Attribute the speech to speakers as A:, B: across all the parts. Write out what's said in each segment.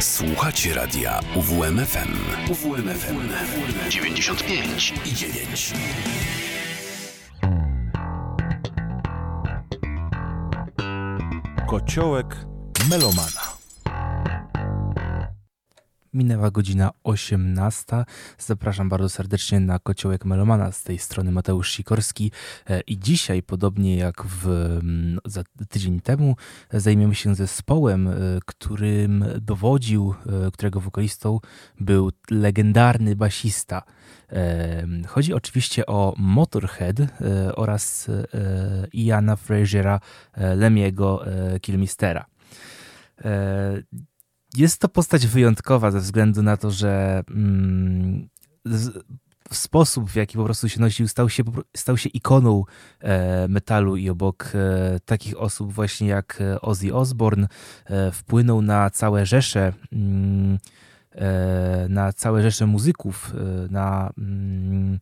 A: Słuchacie radia UWMFM. UWMFM 95 i 9.
B: Kociołek melomana.
C: Minęła godzina 18. Zapraszam bardzo serdecznie na Kociołek Melomana z tej strony Mateusz Sikorski E, i dzisiaj, podobnie jak w, mm, za tydzień temu, zajmiemy się zespołem, e, którym dowodził, e, którego wokalistą był legendarny basista. Chodzi oczywiście o Motorhead oraz Iana Frasera Lemiego Kilmistera. Jest to postać wyjątkowa ze względu na to, że mm, z, sposób, w jaki po prostu się nosił, stał się, stał się ikoną e, metalu i obok e, takich osób właśnie jak e, Ozzy Osbourne e, wpłynął na całe rzesze mm, e, na całe rzesze muzyków, e, na mm,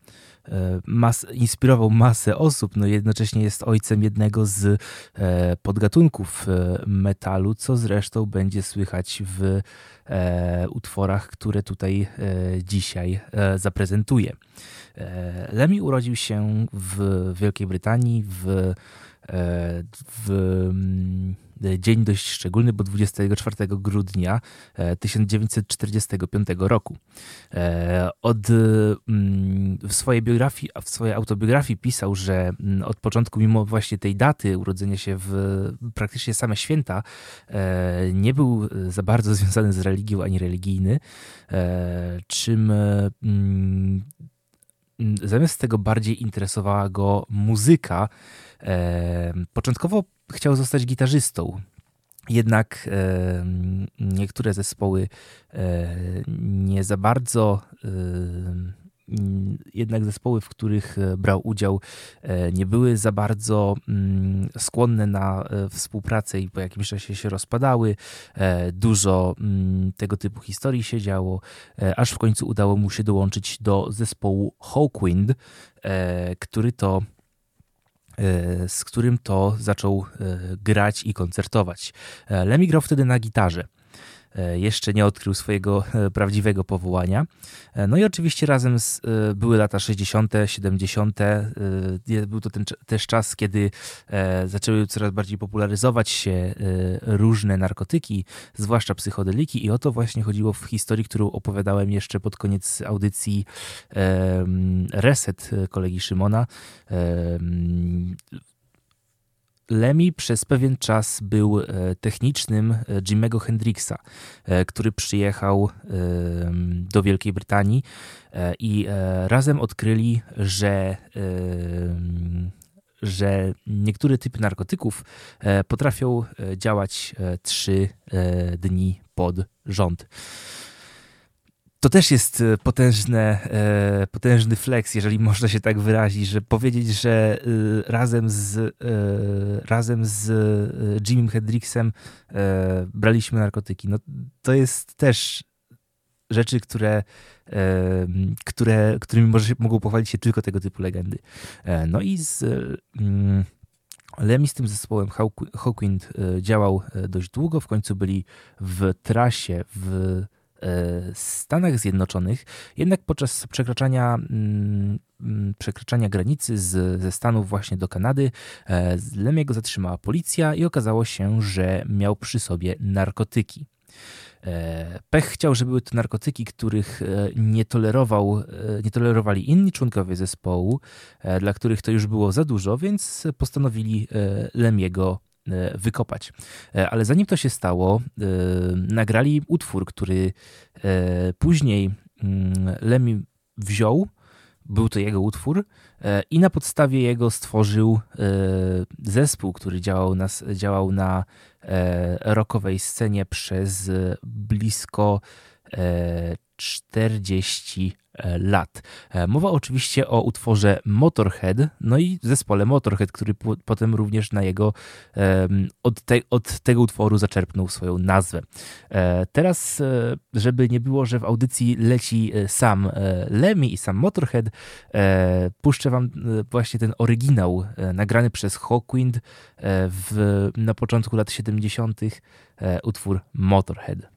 C: mas, inspirował masę osób, no jednocześnie jest ojcem jednego z e, podgatunków e, metalu, co zresztą będzie słychać w e, utworach, które tutaj e, dzisiaj e, zaprezentuję. E, Lemmy urodził się w Wielkiej Brytanii w, e, w mm, dzień dość szczególny, bo 24 grudnia e, 1945 roku. E, Od, mm, w, swojej biografii, w swojej autobiografii pisał, że mm, od początku, mimo właśnie tej daty urodzenia się w praktycznie same święta, e, nie był za bardzo związany z religią ani religijny, e, czym mm, zamiast tego bardziej interesowała go muzyka. E, Początkowo chciał zostać gitarzystą. Jednak e, niektóre zespoły e, nie za bardzo, e, jednak zespoły, w których e, brał udział, e, nie były za bardzo mm, skłonne na e, współpracę i po jakimś czasie się rozpadały. Dużo mm, tego typu historii się działo, aż w końcu udało mu się dołączyć do zespołu Hawkwind, który to z którym to zaczął e, grać i koncertować. E, Lemmy grał wtedy na gitarze. E, Jeszcze nie odkrył swojego e, prawdziwego powołania. E, No i oczywiście razem z, były lata 60., 70. e, je- Był to ten, też czas, kiedy zaczęły coraz bardziej popularyzować się różne narkotyki, zwłaszcza psychodeliki. I o to właśnie chodziło w historii, którą opowiadałem jeszcze pod koniec audycji Reset kolegi Szymona. Lemmy przez pewien czas był e, technicznym e, Jimmego Hendrixa, e, który przyjechał do Wielkiej Brytanii i razem odkryli, że że niektóre typy narkotyków potrafią działać e, trzy e, dni pod rząd. To też jest e, potężne, e, potężny flex, jeżeli można się tak wyrazić, że powiedzieć, że e, razem z, razem z Jimem Hendrixem braliśmy narkotyki. No, to jest też rzeczy, które, które, którymi może, się- mogą pochwalić się tylko tego typu legendy. No i z mm, Lemmy z tym zespołem Hawk- Hawkwind działał dość długo, w końcu byli w trasie w Stanach Zjednoczonych, jednak podczas przekraczania, mm, mm, przekraczania granicy z, ze Stanów właśnie do Kanady, e, Lemiego zatrzymała policja i okazało się, że miał przy sobie narkotyki. E, Pech chciał, żeby były to narkotyki, których e, nie, tolerował, e, nie tolerowali inni członkowie zespołu, e, dla których to już było za dużo, więc postanowili e, Lemiego e, wykopać. E, Ale zanim to się stało, e, nagrali utwór, który e, później mm, Lemmy wziął, był to jego utwór e, i na podstawie jego stworzył e, zespół, który działał na, działał na e, rockowej scenie przez e, blisko e, 40 e, lat. E, Mowa oczywiście o utworze Motorhead, no i zespole Motorhead, który po- potem również na jego od, te, od tego utworu zaczerpnął swoją nazwę. E, Teraz, żeby nie było, że w audycji leci sam Lemmy i sam Motorhead, puszczę wam właśnie ten oryginał nagrany przez Hawkwind w, na początku lat 70. e, utwór Motorhead.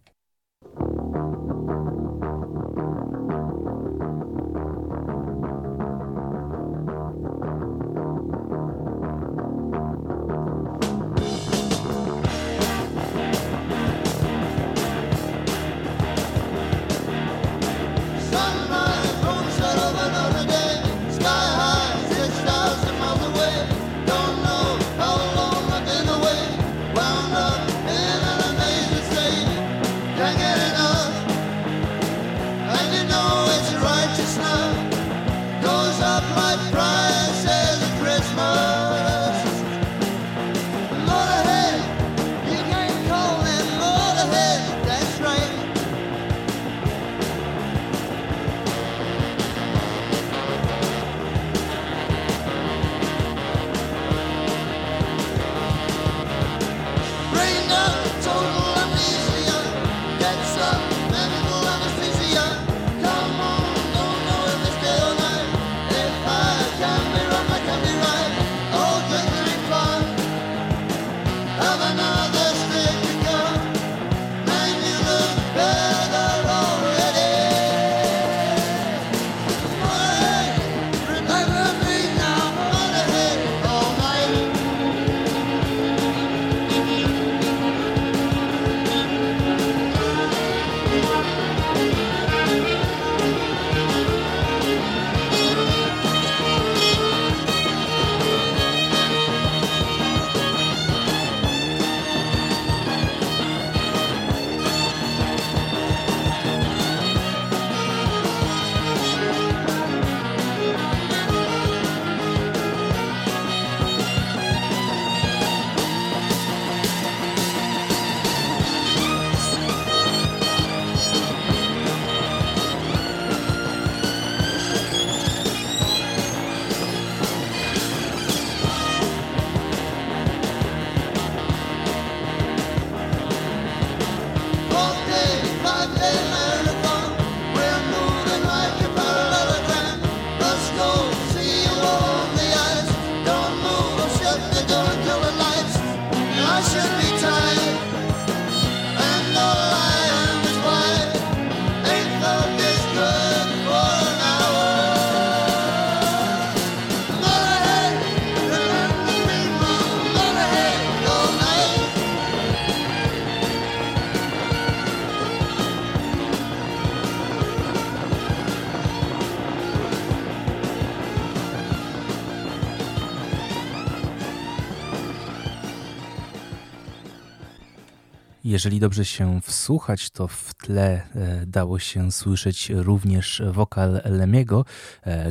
C: Jeżeli dobrze się wsłuchać, to w tle dało się słyszeć również wokal Lemiego,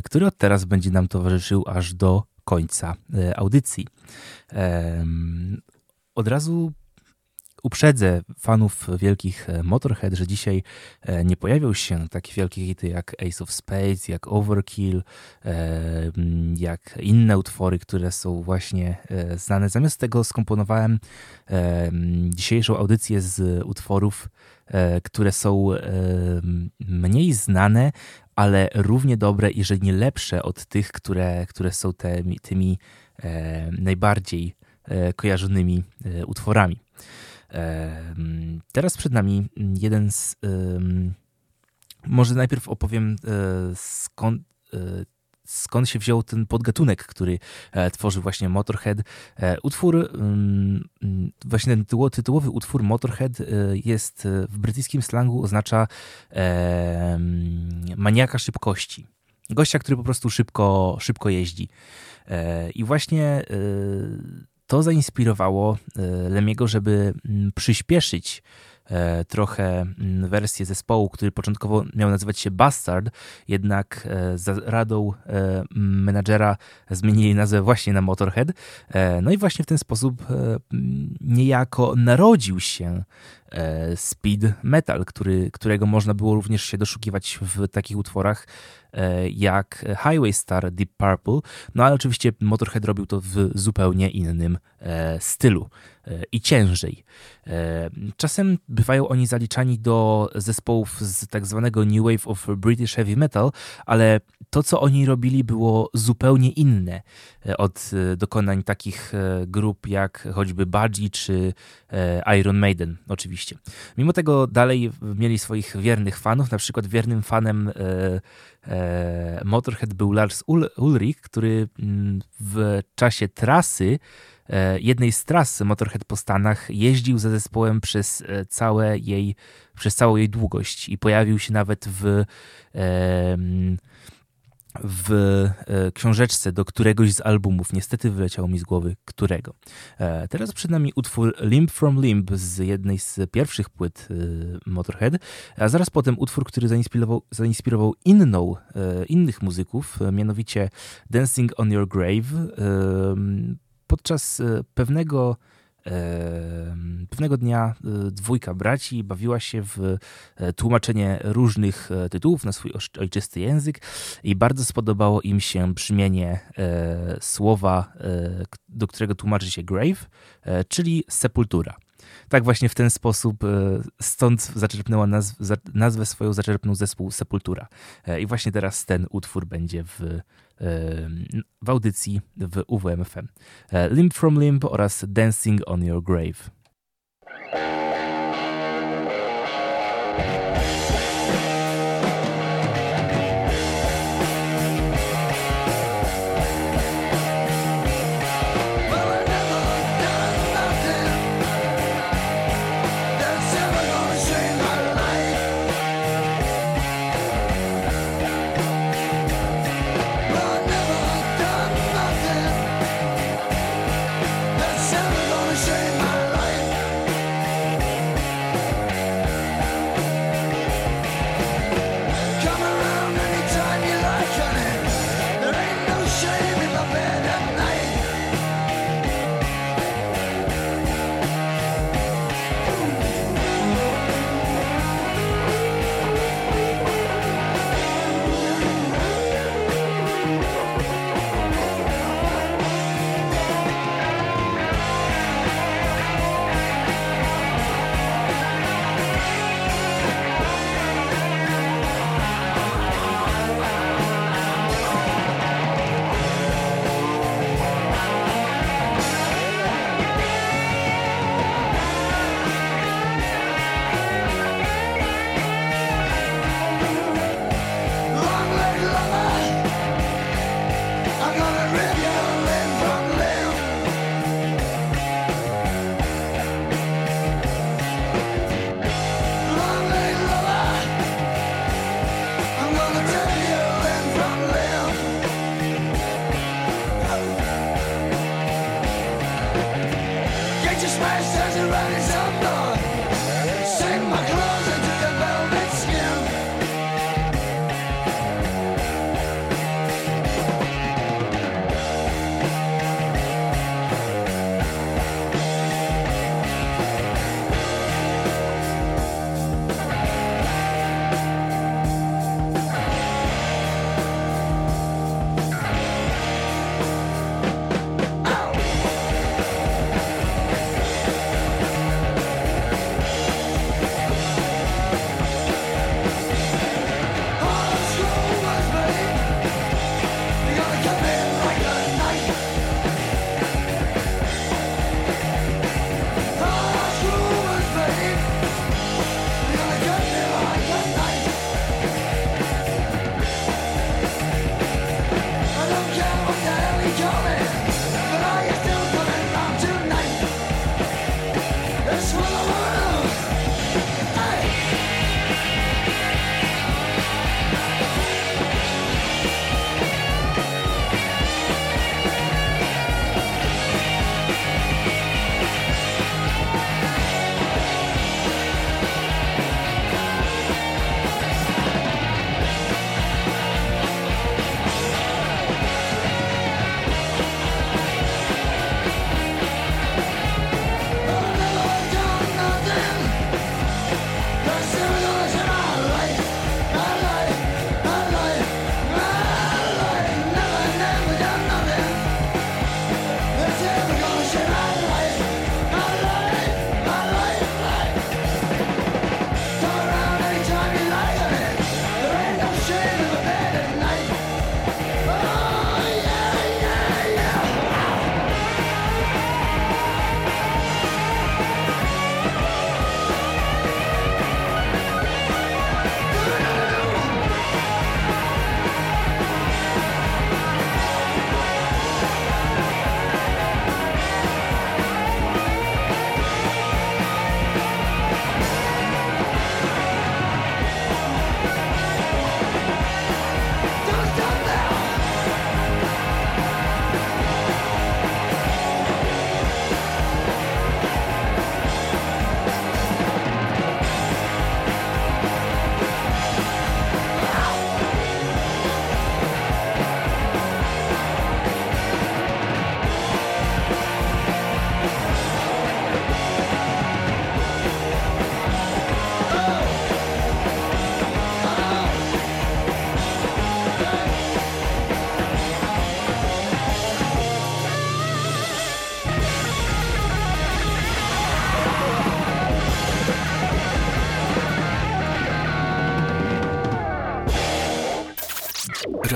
C: który od teraz będzie nam towarzyszył aż do końca audycji. Od razu uprzedzę fanów wielkich e, Motorhead, że dzisiaj e, nie pojawią się takie wielkie hity jak Ace of Spades, jak Overkill, e, jak inne utwory, które są właśnie znane. Zamiast tego skomponowałem dzisiejszą audycję z utworów, które są mniej znane, ale równie dobre, jeżeli nie lepsze od tych, które, które są tymi, tymi najbardziej kojarzonymi utworami. Teraz przed nami jeden z. Może najpierw opowiem e, skąd, e, skąd się wziął ten podgatunek, który e, tworzy właśnie Motorhead. Utwór, właśnie ten tytułowy utwór Motorhead jest w brytyjskim slangu oznacza maniaka szybkości. Gościa, który po prostu szybko, szybko jeździ. I właśnie to zainspirowało e, Lemiego, żeby mm, przyspieszyć e, trochę mm, wersję zespołu, który początkowo miał nazywać się Bastard, jednak e, za radą menadżera zmienili nazwę właśnie na Motorhead. No i właśnie w ten sposób niejako narodził się speed metal, który, którego można było również się doszukiwać w takich utworach E, jak Highway Star Deep Purple, no ale oczywiście Motorhead robił to w zupełnie innym e, stylu e, i ciężej. Czasem bywają oni zaliczani do zespołów z tak zwanego New Wave of British Heavy Metal, ale to, co oni robili, było zupełnie inne od dokonań takich grup jak choćby Budgie czy Iron Maiden, oczywiście. Mimo tego dalej mieli swoich wiernych fanów, na przykład wiernym fanem E, Motorhead był Lars Ulrich, który mm, w czasie trasy, e, jednej z tras Motorhead po Stanach, jeździł ze zespołem przez, e, całe jej, przez całą jej długość i pojawił się nawet w w e, książeczce do któregoś z albumów. Niestety wyleciało mi z głowy którego. E, teraz przed nami utwór Limb from Limb z jednej z pierwszych płyt e, Motorhead, a zaraz potem utwór, który zainspirował, zainspirował inną, innych muzyków, mianowicie Dancing on Your Grave. Podczas pewnego Pewnego dnia e, dwójka braci bawiła się w e, tłumaczenie różnych e, tytułów na swój ojczysty język i bardzo spodobało im się brzmienie słowa, do którego tłumaczy się grave, czyli sepultura. Tak właśnie w ten sposób stąd zaczerpnęła nazw, nazwę swoją zaczerpnął zespół Sepultura. I właśnie teraz ten utwór będzie w w audycji w UWMFM. E, Limb from Limb oraz Dancing on Your Grave.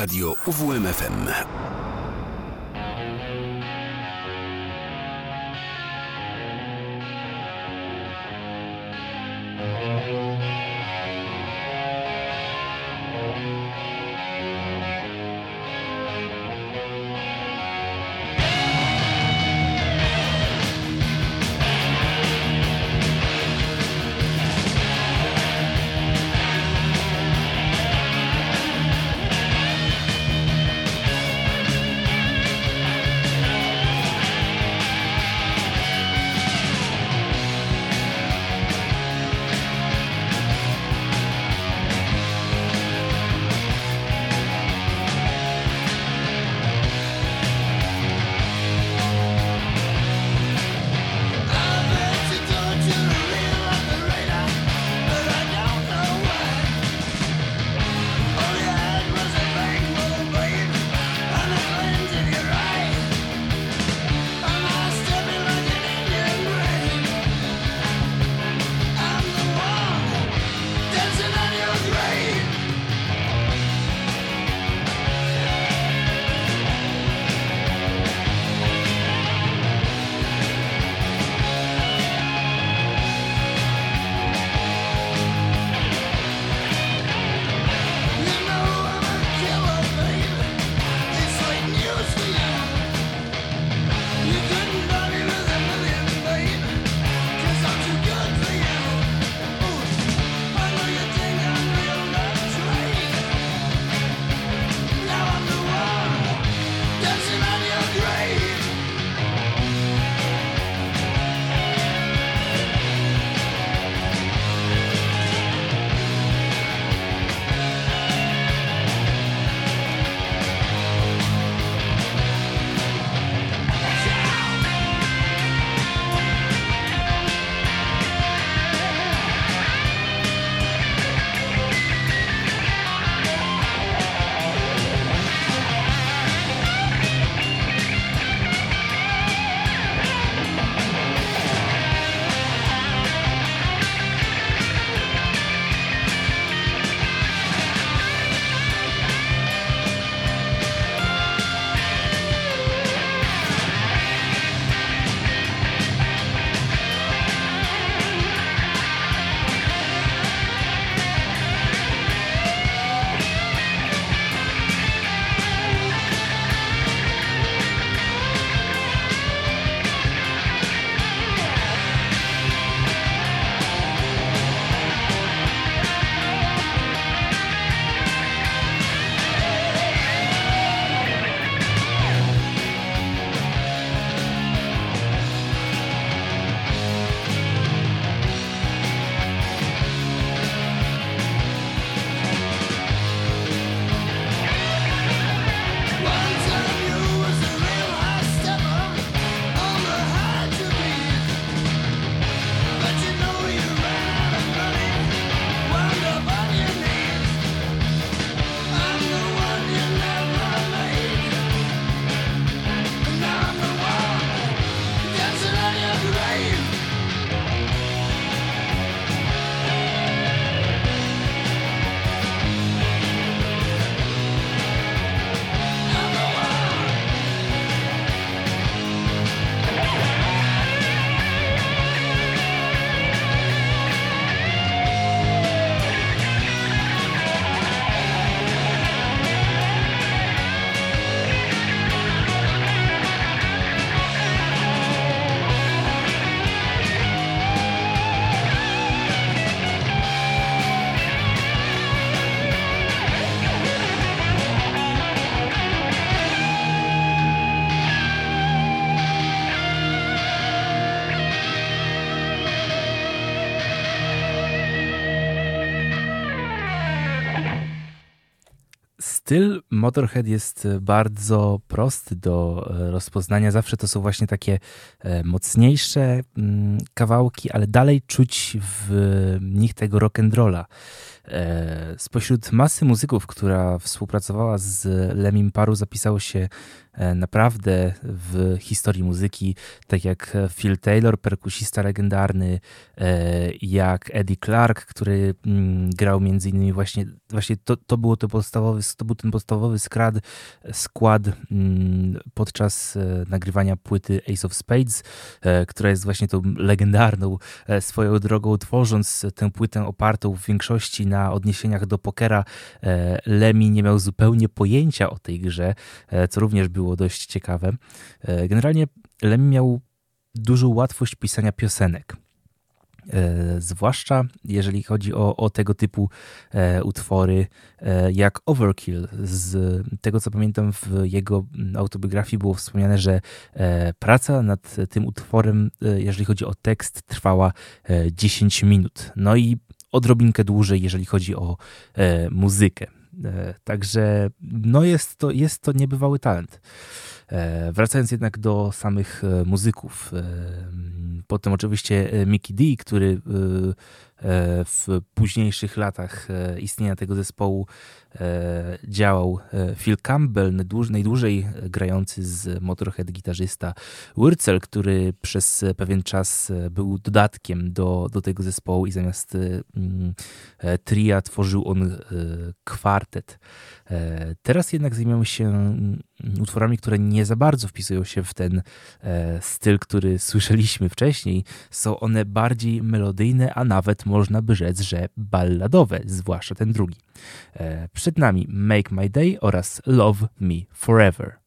A: Radio UWMFM.
C: Motorhead jest e, bardzo prosty do e, rozpoznania. Zawsze to są właśnie takie e, mocniejsze mm, kawałki, ale dalej czuć w nich tego rock'n'rolla. Spośród masy muzyków, która współpracowała z Lemim Paru, zapisało się naprawdę w historii muzyki, tak jak Phil Taylor, perkusista legendarny, e, jak Eddie Clark, który mm, grał między innymi właśnie, właśnie to, to, było to, podstawowy, to był ten podstawowy skład, skład mm, podczas e, nagrywania płyty Ace of Spades, która jest właśnie tą legendarną swoją drogą, tworząc tę płytę opartą w większości na odniesieniach do pokera, Lemmy nie miał zupełnie pojęcia o tej grze, co również było było dość ciekawe. E, generalnie Lemmy miał dużą łatwość pisania piosenek. E, zwłaszcza jeżeli chodzi o, o tego typu e, utwory jak Overkill. Z tego co pamiętam w jego autobiografii było wspomniane, że praca nad tym utworem, jeżeli chodzi o tekst, trwała 10 minut. No i odrobinkę dłużej, jeżeli chodzi o muzykę. E, także no jest, to, jest to niebywały talent. E, wracając jednak do samych e, muzyków. Potem oczywiście Mickey D, który w późniejszych latach istnienia tego zespołu E, działał e, Phil Campbell, najdłużej grający z Motorhead gitarzysta Wurzel, który przez pewien czas był dodatkiem do, do tego zespołu i zamiast mm, e, tria tworzył on kwartet. Teraz jednak zajmiemy się mm, utworami, które nie za bardzo wpisują się w ten styl, który słyszeliśmy wcześniej. Są one bardziej melodyjne, a nawet można by rzec, że balladowe, zwłaszcza ten drugi. Przed nami Make My Day oraz Love Me Forever.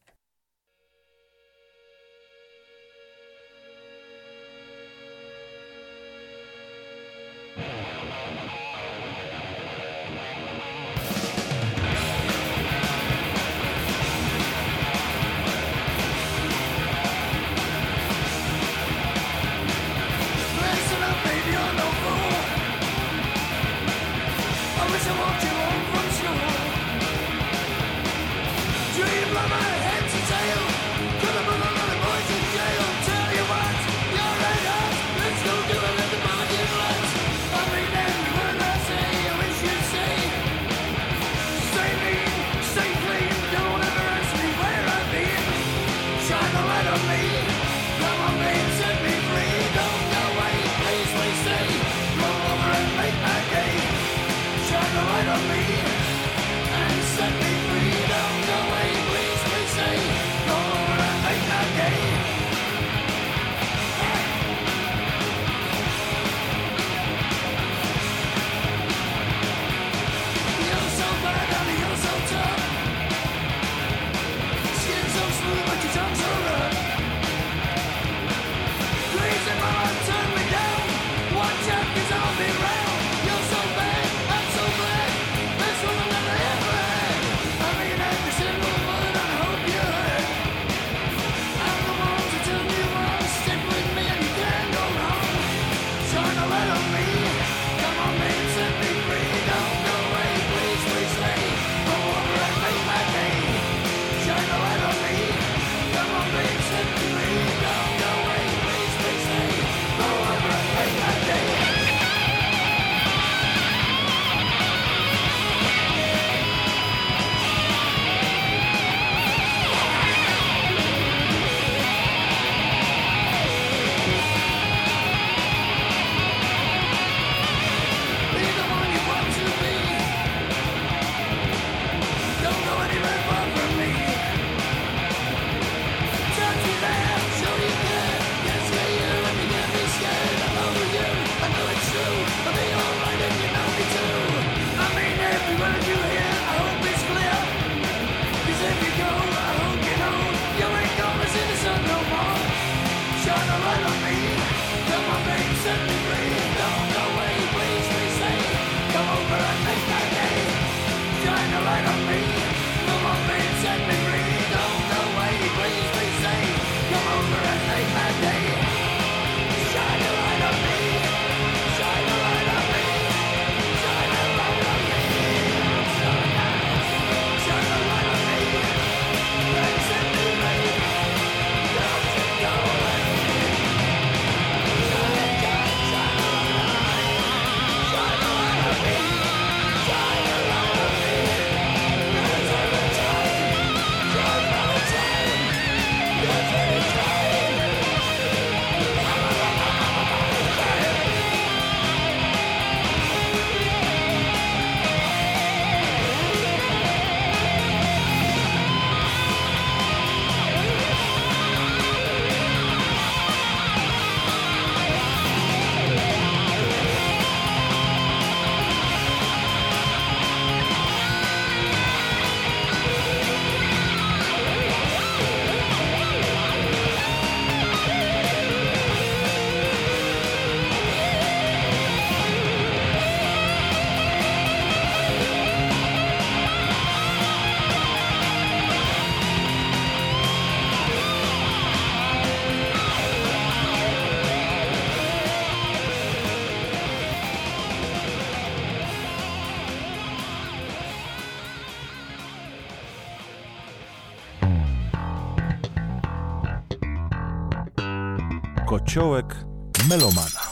A: Kociołek Melomana.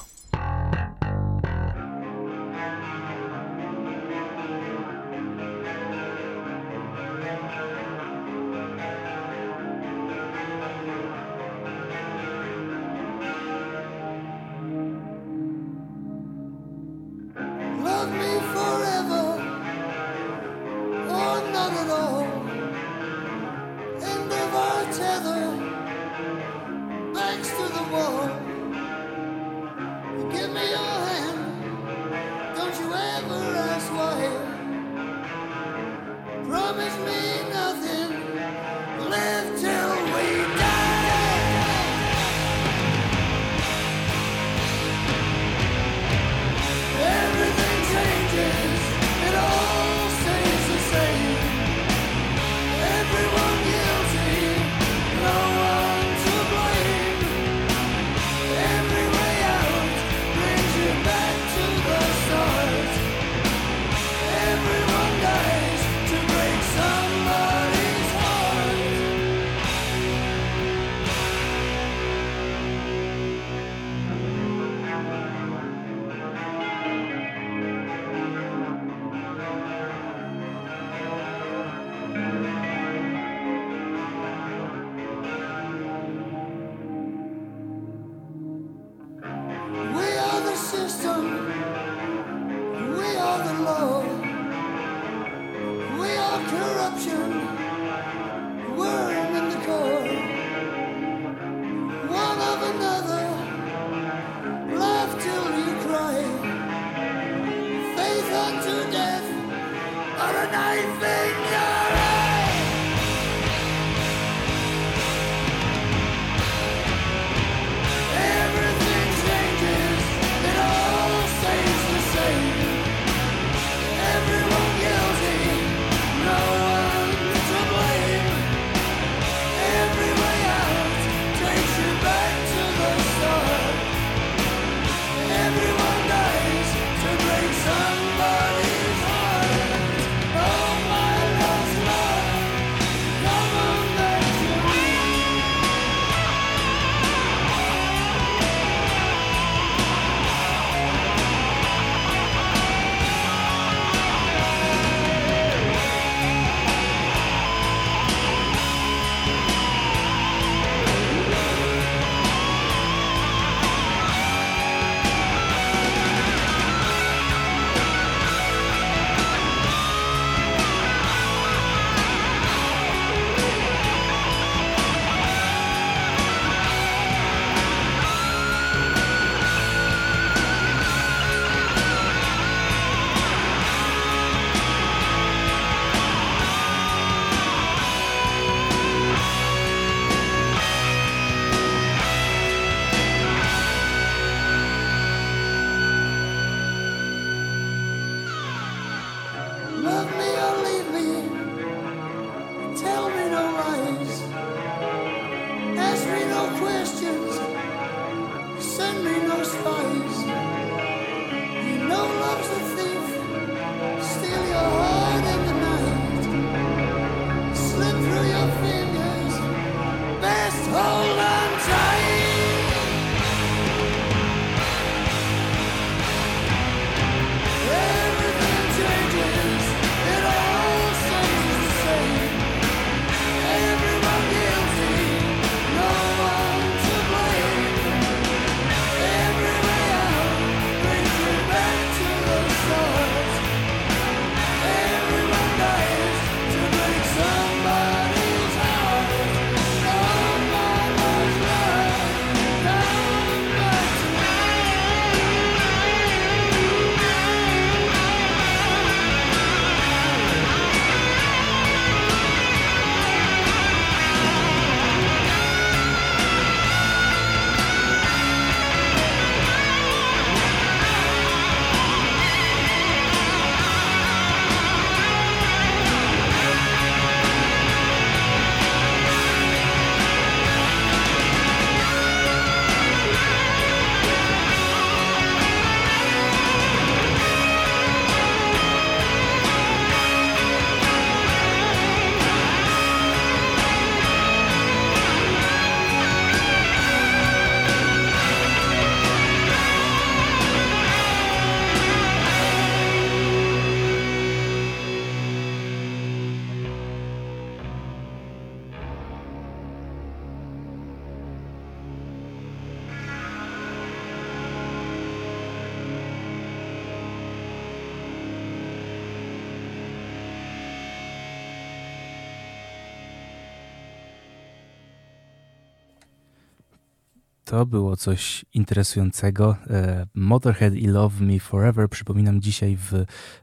D: To
A: było coś interesującego. E, Motorhead i Love Me Forever. Przypominam, dzisiaj w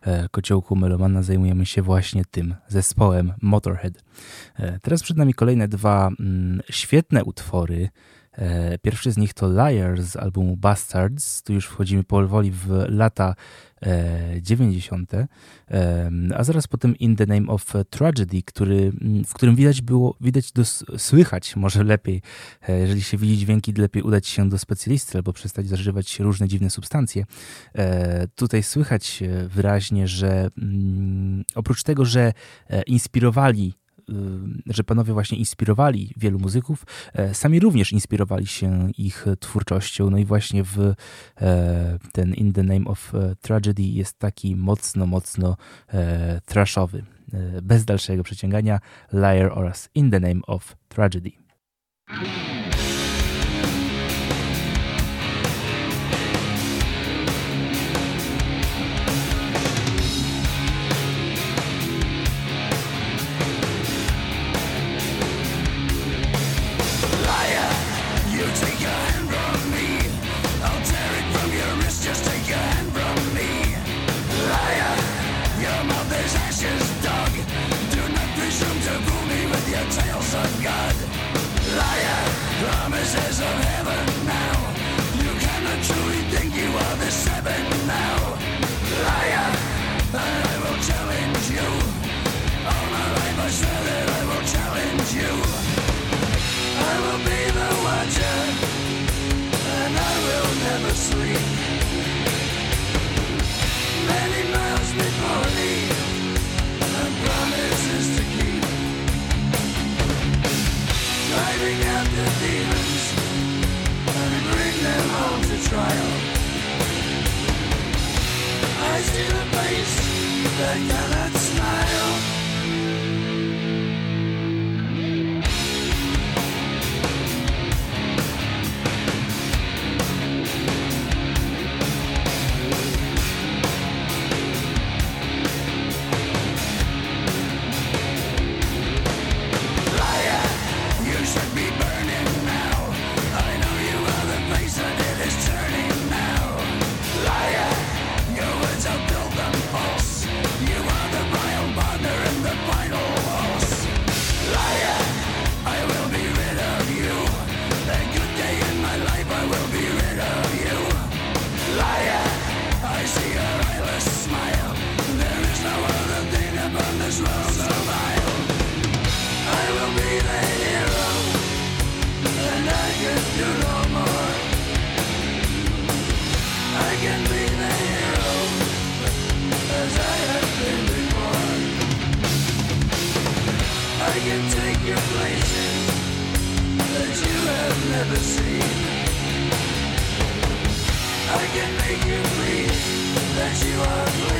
A: e, kociołku Melomana zajmujemy się właśnie tym zespołem Motorhead. E, teraz przed nami kolejne dwa mm, świetne utwory. Pierwszy z nich to Liar z albumu Bastards. Tu już wchodzimy powoli w lata 90. A zaraz potem In the Name of Tragedy, który, w którym widać było, widać, dos, słychać może lepiej, e, jeżeli się widzi dźwięki, lepiej udać się do specjalisty albo przestać zażywać różne dziwne substancje. E, tutaj słychać wyraźnie, że oprócz tego, że e, inspirowali że panowie właśnie inspirowali wielu muzyków, e, sami również inspirowali się ich twórczością. No i właśnie w e, ten In the Name of e, Tragedy jest taki mocno, mocno trashowy. Bez dalszego przeciągania Liar oraz In the Name of Tragedy. sun god. to the place that she was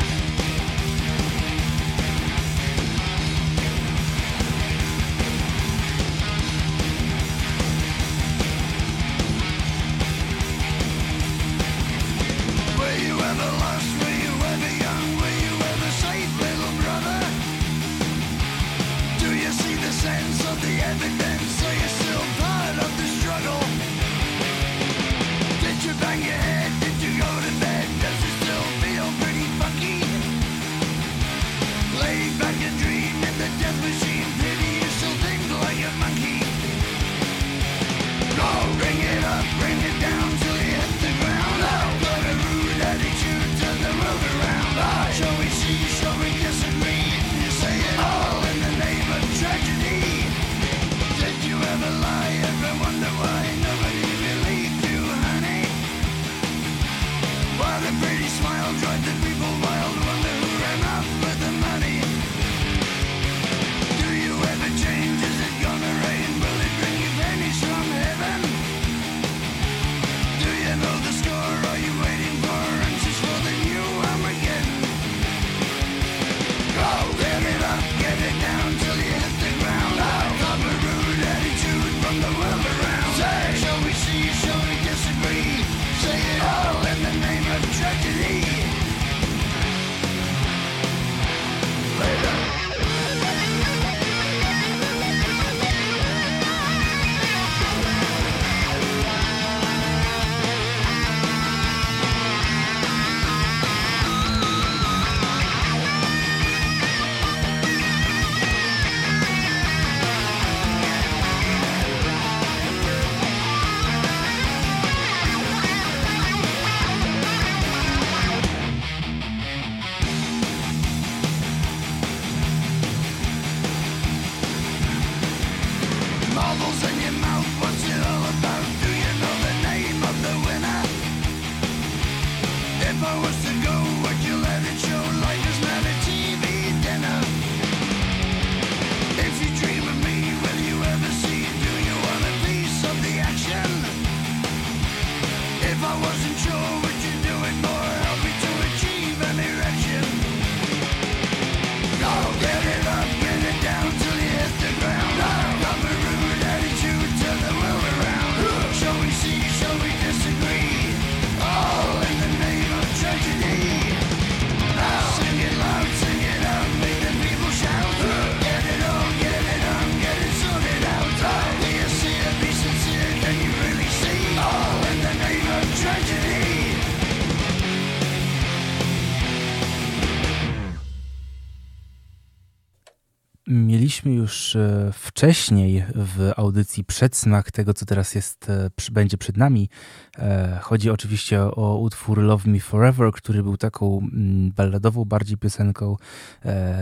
C: Mieliśmy już e, wcześniej w audycji przedsmak tego, co teraz jest, e, będzie przed nami. E, Chodzi oczywiście o utwór Love Me Forever, który był taką mm, balladową bardziej piosenką.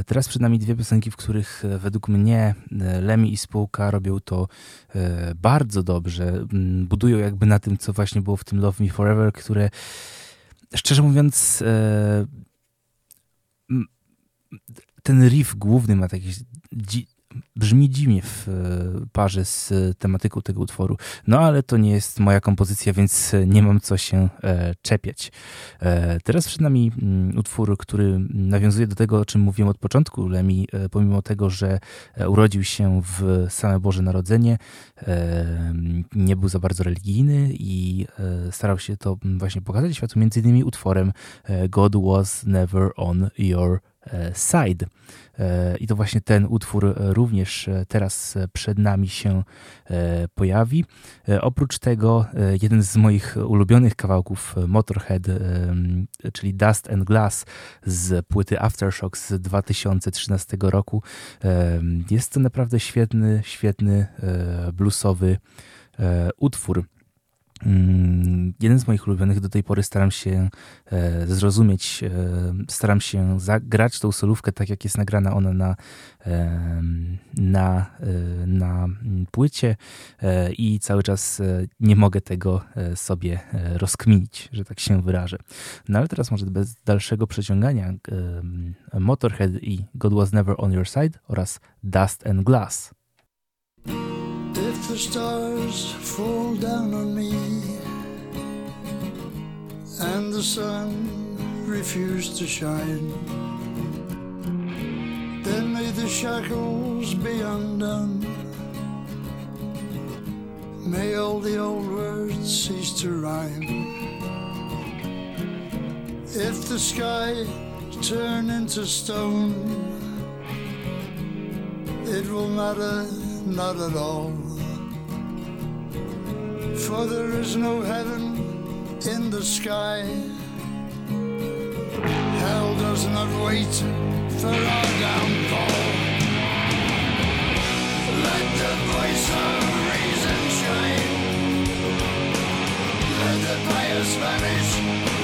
C: Teraz przed nami dwie piosenki, w których według mnie Lemmy i spółka robią to bardzo dobrze. Mm, Budują jakby na tym, co właśnie było w tym Love Me Forever, które szczerze mówiąc ten riff główny ma takie dzi- brzmi dziwnie w e, parze z e, tematyką tego utworu. No ale to nie jest moja kompozycja, więc e, nie mam co się e, czepiać. E, teraz przed nami mm, utwór, który nawiązuje do tego, o czym mówiłem od początku. Lemi, e, pomimo tego, że urodził się w same Boże Narodzenie, nie był za bardzo religijny i starał się to właśnie pokazać światu między innymi utworem God was never on your side. E, I to właśnie ten utwór e, również e, teraz przed nami się pojawi. Oprócz tego jeden z moich ulubionych kawałków Motorhead, czyli Dust and Glass z płyty Aftershock z 2013 roku. Jest to naprawdę świetny, świetny bluesowy utwór. Mm, Jeden z moich ulubionych do tej pory staram się e, zrozumieć, e, staram się zagrać tą solówkę tak, jak jest nagrana ona na, e, na, e, na płycie e, i cały czas e, nie mogę tego sobie rozkminić, że tak się wyrażę. No ale teraz może bez dalszego przeciągania Motorhead i God Was Never On Your Side oraz Dust and Glass.
E: stars fall down on me, and
A: the sun refused to shine. Then may the shackles be undone. May all the old words cease to rhyme. If the sky turn into stone, it will matter not at all for there is no heaven in the sky. Hell does not wait for our downfall. Let the voice of reason shine. Let the bias vanish.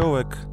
E: Kościołek.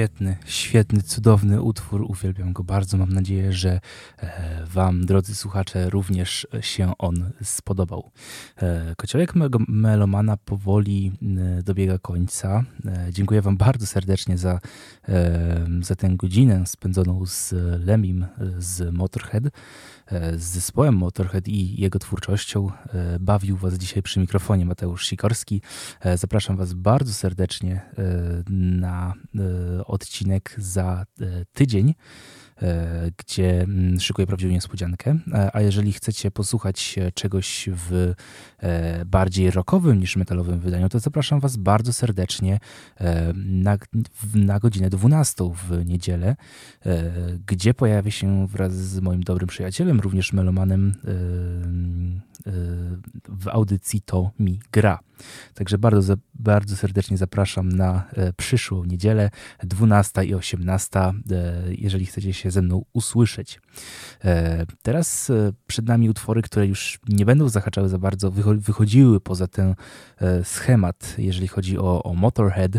C: Świetny, świetny, cudowny utwór. Uwielbiam go bardzo. Mam nadzieję, że e, Wam, drodzy słuchacze, również się on spodobał. E, Kociołek Melomana powoli e, dobiega końca. Dziękuję Wam bardzo serdecznie za, za tę godzinę spędzoną z Lemim z Motorhead, z zespołem Motorhead i jego twórczością. E, Bawił Was dzisiaj przy mikrofonie Mateusz Sikorski. E, Zapraszam Was bardzo serdecznie e, na e, odcinek za e, tydzień, e, gdzie mm, szykuję prawdziwą niespodziankę. E, A jeżeli chcecie posłuchać e, czegoś w e, bardziej rockowym niż metalowym wydaniu, to zapraszam Was bardzo serdecznie e, na, na godzinę 12 w niedzielę, e, gdzie pojawię się wraz z moim dobrym przyjacielem, również melomanem e, e, w audycji To Mi Gra. Także bardzo, bardzo serdecznie zapraszam na e, przyszłą niedzielę, 12 i 18, e, jeżeli chcecie się ze mną usłyszeć. E, Teraz przed nami utwory, które już nie będą zahaczały za bardzo, wycho- wychodziły poza ten schemat, jeżeli chodzi o, o Motorhead,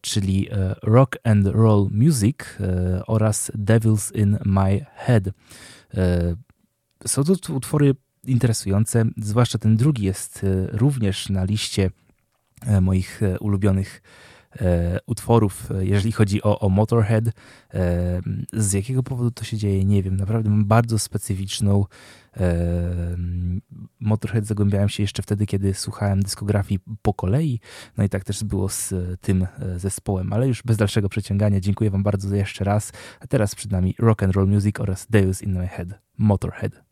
C: czyli Rock and Roll Music oraz Devils in My Head. Są to utwory interesujące, zwłaszcza ten drugi jest e, również na liście e, moich e, ulubionych utworów, jeżeli chodzi o, o Motorhead. Z jakiego powodu to się dzieje, nie wiem. Naprawdę mam bardzo specyficzną Motorhead zagłębiałem się jeszcze wtedy, kiedy słuchałem dyskografii po kolei. No i tak też było z tym zespołem, ale już bez dalszego przeciągania. Dziękuję Wam bardzo jeszcze raz. A teraz przed nami Rock and Roll Music oraz Deus in My Head, Motorhead.